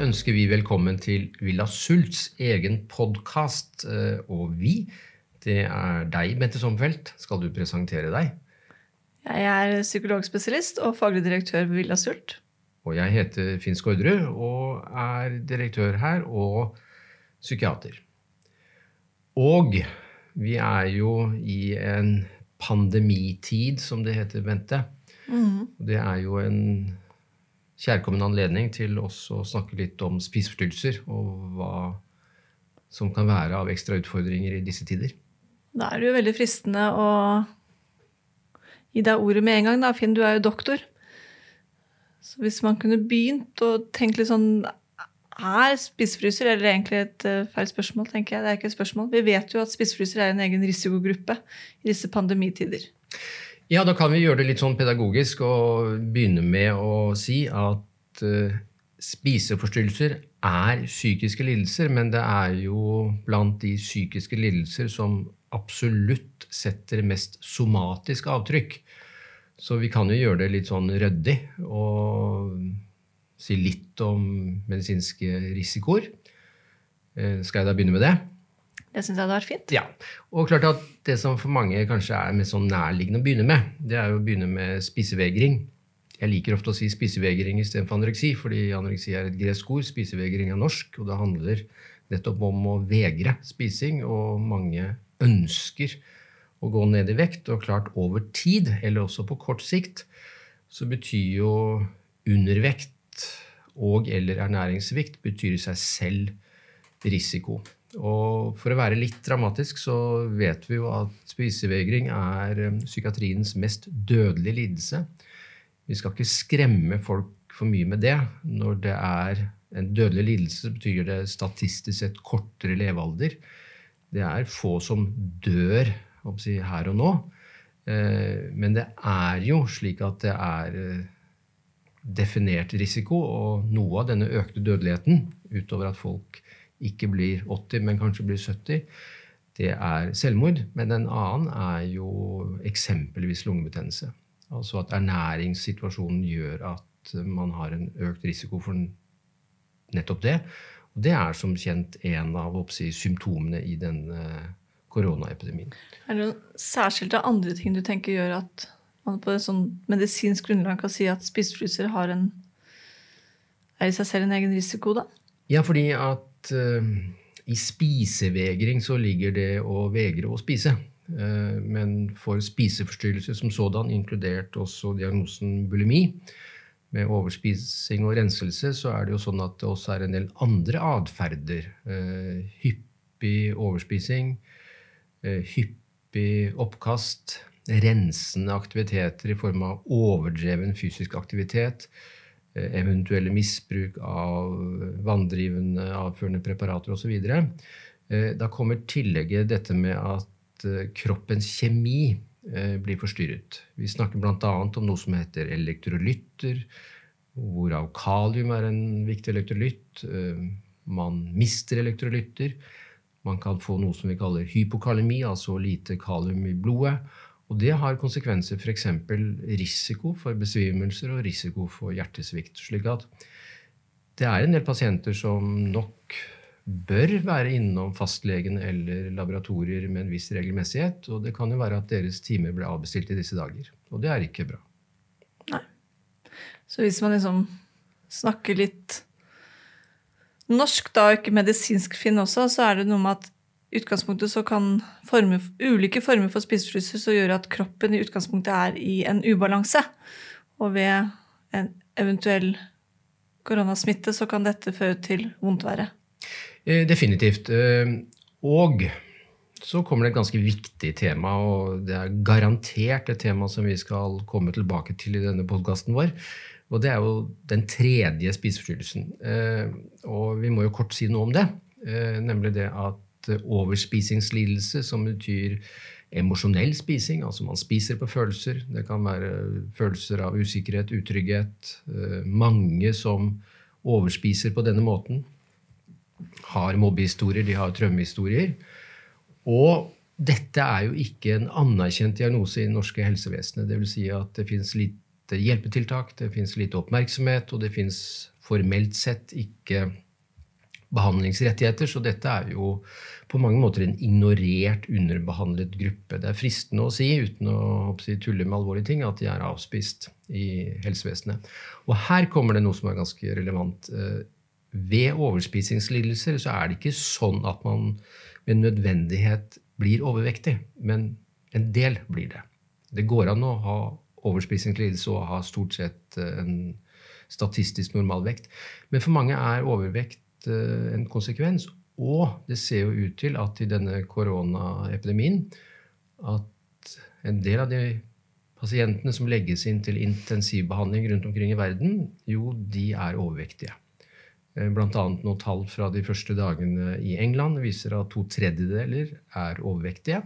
Ønsker vi velkommen til Villa Sults egen podkast. Og vi, det er deg, Bente Sommerfelt. Skal du presentere deg? Jeg er psykologspesialist og faglig direktør ved Villa Sult. Og jeg heter Finn Skårderud og er direktør her og psykiater. Og vi er jo i en pandemitid, som det heter, Bente. Mm. Det er jo en kjærkommen anledning til også å snakke litt om spiseforstyrrelser og hva som kan være av ekstra utfordringer i disse tider. Da er det jo veldig fristende å gi deg ordet med en gang, da. Finn, du er jo doktor. Så hvis man kunne begynt å tenke litt sånn Er spisefryser eller egentlig et eh, feil spørsmål? tenker jeg. Det er ikke et spørsmål. Vi vet jo at spisefryser er en egen risikogruppe i disse pandemitider. Ja, da kan vi gjøre det litt sånn pedagogisk og begynne med å si at uh, spiseforstyrrelser er psykiske lidelser, men det er jo blant de psykiske lidelser som absolutt setter mest somatisk avtrykk. Så vi kan jo gjøre det litt sånn ryddig og si litt om medisinske risikoer. Uh, skal jeg da begynne med det? Det syns jeg hadde vært fint. Ja, og klart at Det som for mange kanskje er mest sånn nærliggende å begynne med, det er jo å begynne med spisevegring. Jeg liker ofte å si spisevegring istedenfor anoreksi, fordi anoreksi er et gresk ord. Spisevegring er norsk, og det handler nettopp om å vegre spising. Og mange ønsker å gå ned i vekt. Og klart over tid, eller også på kort sikt, så betyr jo undervekt og eller ernæringssvikt betyr i seg selv risiko. Og for å være litt dramatisk så vet vi jo at spisevegring er eh, psykiatriens mest dødelige lidelse. Vi skal ikke skremme folk for mye med det. Når det er en dødelig lidelse, så betyr det statistisk sett kortere levealder. Det er få som dør si, her og nå. Eh, men det er jo slik at det er eh, definert risiko, og noe av denne økte dødeligheten, utover at folk ikke blir 80, men kanskje blir 70, det er selvmord. Men en annen er jo eksempelvis lungebetennelse. Altså at ernæringssituasjonen gjør at man har en økt risiko for nettopp det. Og det er som kjent en av oppsi, symptomene i denne koronaepidemien. Er det noen særskilte andre ting du tenker gjør at man på et sånn medisinsk grunnlag kan si at spisefryser har en, er i seg selv en egen risiko? da? Ja, fordi at uh, i spisevegring så ligger det å vegre å spise. Uh, men for spiseforstyrrelser som sådan, inkludert også diagnosen bulimi, med overspising og renselse, så er det jo sånn at det også er en del andre atferder. Uh, hyppig overspising, hyppig oppkast, rensende aktiviteter i form av overdreven fysisk aktivitet, Eh, eventuelle misbruk av vanndrivende, avførende preparater osv. Eh, da kommer tillegget dette med at eh, kroppens kjemi blir forstyrret. Vi snakker bl.a. om noe som heter elektrolytter, hvorav kalium er en viktig elektrolytt. Man mister elektrolytter. Man kan få noe som vi kaller hypokalemi, altså lite kalium i blodet. Og det har konsekvenser, f.eks. risiko for besvimelser og risiko for hjertesvikt. slik at det er en del pasienter som nok bør være innom fastlegen eller laboratorier med en viss regelmessighet. Og det kan jo være at deres timer blir avbestilt i disse dager. Og det er ikke bra. Nei. Så hvis man liksom snakker litt norsk, da, og ikke medisinsk finn også, så er det noe med at utgangspunktet så kan former, ulike former for spiseforstyrrelser gjøre at kroppen i utgangspunktet er i en ubalanse. Og ved en eventuell koronasmitte så kan dette føre til vondtvære. Eh, definitivt. Eh, og så kommer det et ganske viktig tema, og det er garantert et tema som vi skal komme tilbake til i denne podkasten vår. Og det er jo den tredje spiseforstyrrelsen. Eh, og vi må jo kort si noe om det. Nemlig det at overspisingslidelse, som betyr emosjonell spising. Altså man spiser på følelser. Det kan være følelser av usikkerhet, utrygghet. Eh, mange som overspiser på denne måten, har mobbehistorier, de har traumehistorier. Og dette er jo ikke en anerkjent diagnose i det norske helsevesenet. Dvs. Si at det fins lite hjelpetiltak, det fins lite oppmerksomhet, og det fins formelt sett ikke behandlingsrettigheter, så dette er jo på mange måter en ignorert, underbehandlet gruppe. Det er fristende å si, uten å, tulle med alvorlige ting, at de er avspist i helsevesenet. Og her kommer det noe som er ganske relevant. Eh, ved overspisingslidelser så er det ikke sånn at man med nødvendighet blir overvektig, men en del blir det. Det går an å ha overspisingslidelse og ha stort sett eh, en statistisk normalvekt. Men for mange er overvekt en konsekvens. Og det ser jo ut til at i denne koronaepidemien at en del av de pasientene som legges inn til intensivbehandling rundt omkring i verden, jo, de er overvektige. Eh, Bl.a. noen tall fra de første dagene i England viser at to tredjedeler er overvektige.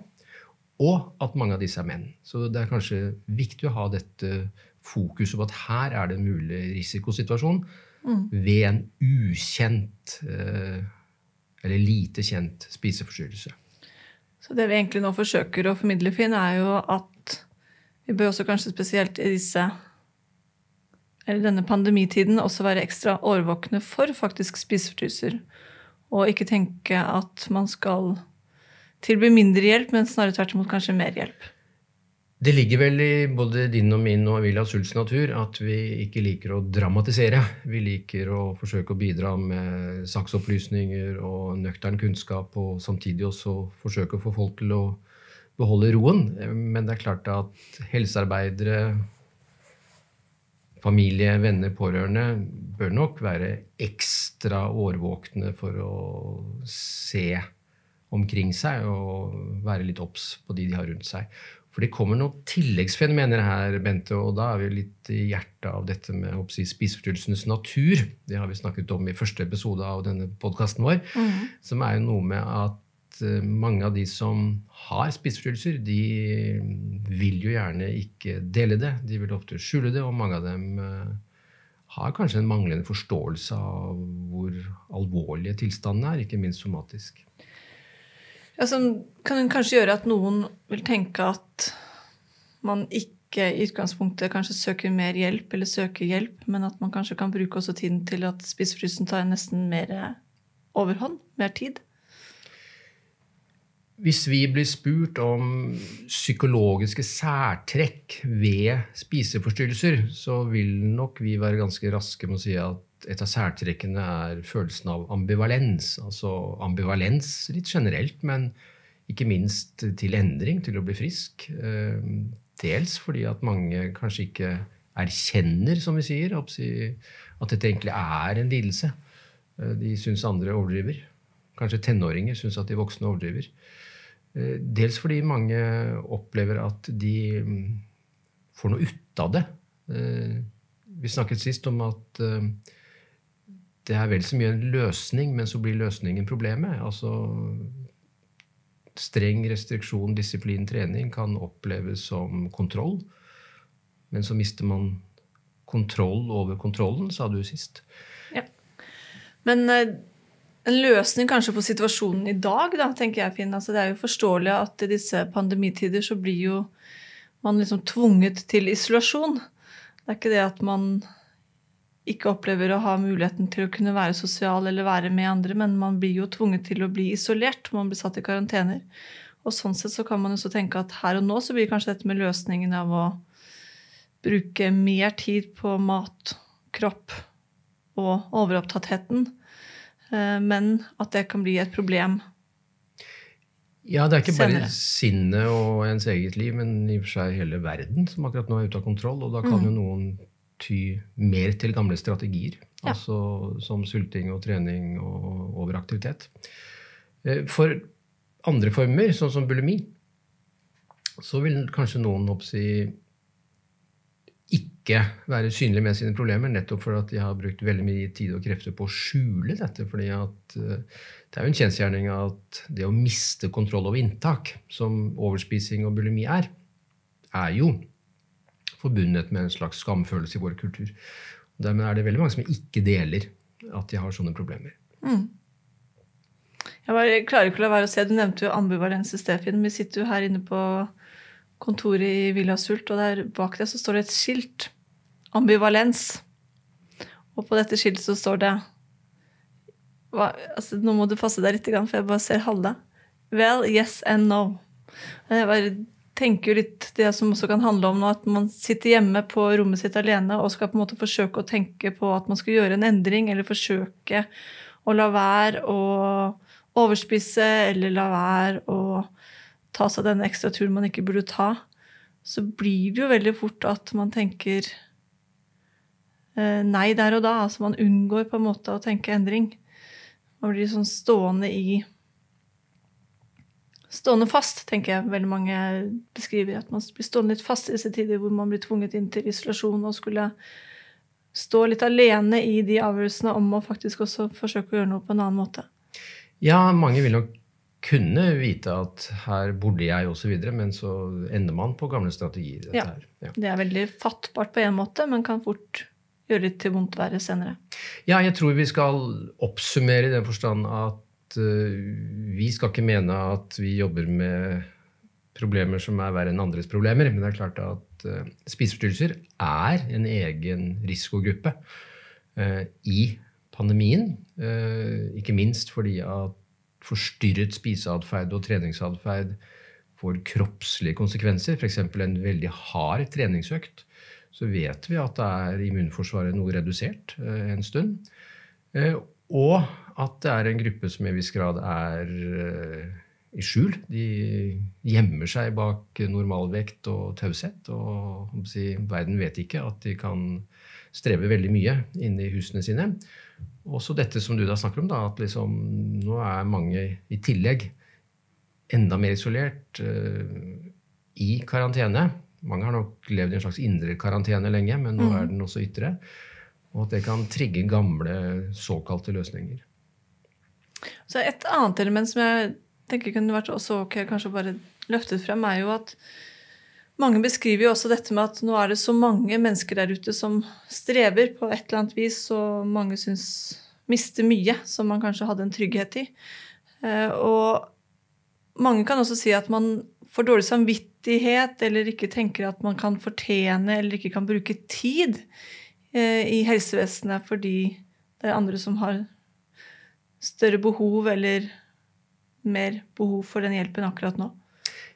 Og at mange av disse er menn. Så det er kanskje viktig å ha dette fokuset på at her er det en mulig risikosituasjon mm. ved en ukjent eh, eller lite kjent spiseforstyrrelse. Så det vi egentlig nå forsøker å formidle, Finn, er jo at vi bør også kanskje spesielt i disse eller denne pandemitiden også være ekstra årvåkne for faktisk spiseforstyrrelser. Og ikke tenke at man skal tilby mindre hjelp, men snarere tvert imot kanskje mer hjelp. Det ligger vel i både din og min og William Sults natur at vi ikke liker å dramatisere. Vi liker å forsøke å bidra med saksopplysninger og nøktern kunnskap, og samtidig også forsøke å få folk til å beholde roen. Men det er klart at helsearbeidere, familie, venner, pårørende bør nok være ekstra årvåkne for å se omkring seg og være litt obs på de de har rundt seg. For det kommer noen tilleggsfenomener her, Bente, og da er vi litt i hjertet av dette med si, spiseforstyrrelsens natur. Det har vi snakket om i første episode av denne podkasten vår. Mm. Som er jo noe med at uh, mange av de som har spiseforstyrrelser, de vil jo gjerne ikke dele det. De vil ofte skjule det, og mange av dem uh, har kanskje en manglende forståelse av hvor alvorlige tilstandene er, ikke minst somatisk. Ja, som kan kanskje gjøre at noen vil tenke at man ikke i utgangspunktet kanskje søker mer hjelp eller søker hjelp, men at man kanskje kan bruke også tiden til at spisefrysen tar nesten mer overhånd, mer tid. Hvis vi blir spurt om psykologiske særtrekk ved spiseforstyrrelser, så vil nok vi være ganske raske med å si at et av særtrekkene er følelsen av ambivalens. Altså ambivalens litt generelt, men ikke minst til endring, til å bli frisk. Eh, dels fordi at mange kanskje ikke erkjenner, som vi sier, at dette egentlig er en lidelse. Eh, de syns andre overdriver. Kanskje tenåringer syns at de voksne overdriver. Eh, dels fordi mange opplever at de mm, får noe ut av det. Vi snakket sist om at det er vel så mye en løsning, men så blir løsningen problemet. Altså Streng restriksjon, disiplin, trening kan oppleves som kontroll. Men så mister man kontroll over kontrollen, sa du sist. Ja. Men eh, en løsning kanskje på situasjonen i dag, da, tenker jeg, Finn. Altså, det er jo forståelig at i disse pandemitider så blir jo man liksom tvunget til isolasjon. Det er ikke det at man ikke opplever å ha muligheten til å kunne være sosial eller være med andre, men man blir jo tvunget til å bli isolert. Man blir satt i karantener. Og sånn sett så kan man også tenke at her og nå så blir kanskje dette med løsningen av å bruke mer tid på mat, kropp og overopptattheten, eh, men at det kan bli et problem ja, det er ikke bare sinnet og ens eget liv, men i og for seg hele verden som akkurat nå er ute av kontroll. Og da kan mm. jo noen ty mer til gamle strategier. Ja. Altså som sulting og trening og overaktivitet. Eh, for andre former, sånn som bulimi, så vil kanskje noen oppsi ikke være synlig med sine problemer, nettopp fordi de har brukt veldig mye tid og krefter på å skjule dette. fordi at eh, det er jo en kjensgjerning at det å miste kontroll over inntak, som overspising og bulimi er, er jo forbundet med en slags skamfølelse i vår kultur. Og dermed er det veldig mange som ikke deler at de har sånne problemer. Mm. Jeg bare klarer ikke å la være å se, Du nevnte jo ambivalens i Stefin. Vi sitter jo her inne på kontoret i Villa Sult, og der bak deg så står det et skilt. Ambivalens. Og på dette skiltet så står det hva, altså, Nå må du passe deg litt, for jeg bare ser halve. Well, yes and no. Jeg bare tenker jo litt det som også kan handle om at man sitter hjemme på rommet sitt alene og skal på en måte forsøke å tenke på at man skal gjøre en endring, eller forsøke å la være å overspise, eller la være å ta seg den ekstra turen man ikke burde ta, så blir det jo veldig fort at man tenker eh, nei der og da. Altså man unngår på en måte å tenke endring. Man blir sånn stående i Stående fast, tenker jeg veldig mange beskriver. At man blir stående litt fast i disse tider hvor man blir tvunget inn til isolasjon og skulle stå litt alene i de avgjørelsene om å faktisk også forsøke å gjøre noe på en annen måte. Ja, mange vil nok kunne vite at her burde jeg osv., men så ender man på gamle strategier. Ja. ja. Det er veldig fattbart på en måte, men kan fort gjøre litt til vondt verre senere. Ja, jeg tror vi skal oppsummere i den forstand at uh, vi skal ikke mene at vi jobber med problemer som er verre enn andres problemer. Men det er klart at uh, spiseforstyrrelser er en egen risikogruppe uh, i pandemien. ikke minst fordi at forstyrret spiseatferd og treningsatferd får kroppslige konsekvenser. F.eks. en veldig hard treningsøkt så vet vi at det er immunforsvaret noe redusert eh, en stund. Eh, og at det er en gruppe som i viss grad er eh, i skjul. De gjemmer seg bak normalvekt og taushet. Og si, verden vet ikke at de kan streve veldig mye inne i husene sine. Også dette som du da snakker om, da, at liksom, nå er mange i tillegg enda mer isolert uh, i karantene. Mange har nok levd i en slags indre karantene lenge, men nå mm. er den også ytre. Og at det kan trigge gamle såkalte løsninger. Så Et annet element som jeg tenker kunne vært også ok, kanskje bare løftet frem, er jo at mange beskriver jo også dette med at nå er det så mange mennesker der ute som strever på et eller annet vis, og mange syns mister mye som man kanskje hadde en trygghet i. Eh, og mange kan også si at man får dårlig samvittighet eller ikke tenker at man kan fortjene eller ikke kan bruke tid eh, i helsevesenet fordi det er andre som har større behov eller mer behov for den hjelpen akkurat nå.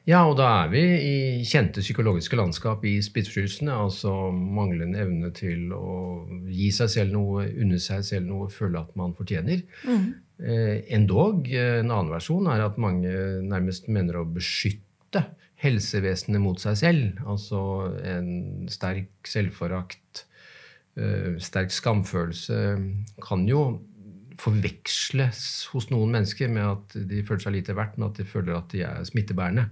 Ja, og da er vi i kjente psykologiske landskap i spissfrysene. Altså manglende evne til å gi seg selv noe, unne seg selv noe, føle at man fortjener. Mm. Eh, endog, eh, en annen versjon er at mange nærmest mener å beskytte beskytte helsevesenet mot seg selv. Altså en sterk selvforakt, eh, sterk skamfølelse, kan jo forveksles hos noen mennesker med at de føler seg lite verdt, men at de føler at de er smittebærende.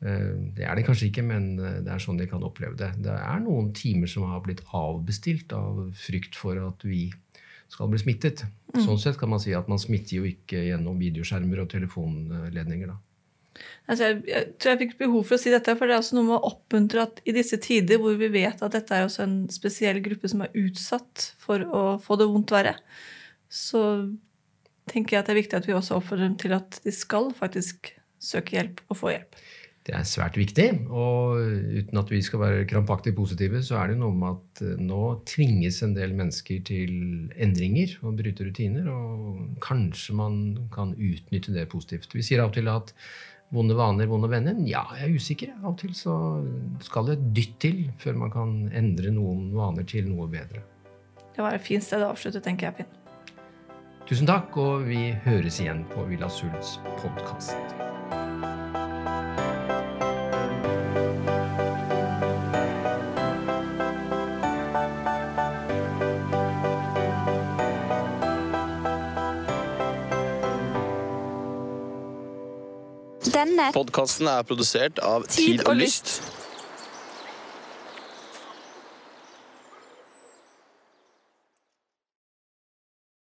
Eh, det er det kanskje ikke, men eh, det er sånn de kan oppleve det. Det er noen timer som har blitt avbestilt av frykt for at vi skal bli smittet. Mm. Sånn sett kan man si at man smitter jo ikke gjennom videoskjermer og telefonledninger. da. Altså jeg, jeg, tror jeg fikk behov for å si dette, for det er også noe med å oppmuntre at i disse tider hvor vi vet at dette er også en spesiell gruppe som er utsatt for å få det vondt verre, så tenker jeg at det er viktig at vi også oppfordrer dem til at de skal faktisk søke hjelp og få hjelp. Det er svært viktig. Og uten at vi skal være krampaktig positive, så er det noe med at eh, nå tvinges en del mennesker til endringer og bryte rutiner. Og kanskje man kan utnytte det positivt. Vi sier av og til at Vonde vaner, vonde venner? Ja, jeg er usikker. Av og til så skal det et dytt til før man kan endre noen vaner til noe bedre. Det var et fint sted å avslutte, tenker jeg, Finn. Tusen takk, og vi høres igjen på Villa Sults podkast. Denne podkasten er produsert av Tid og Lyst.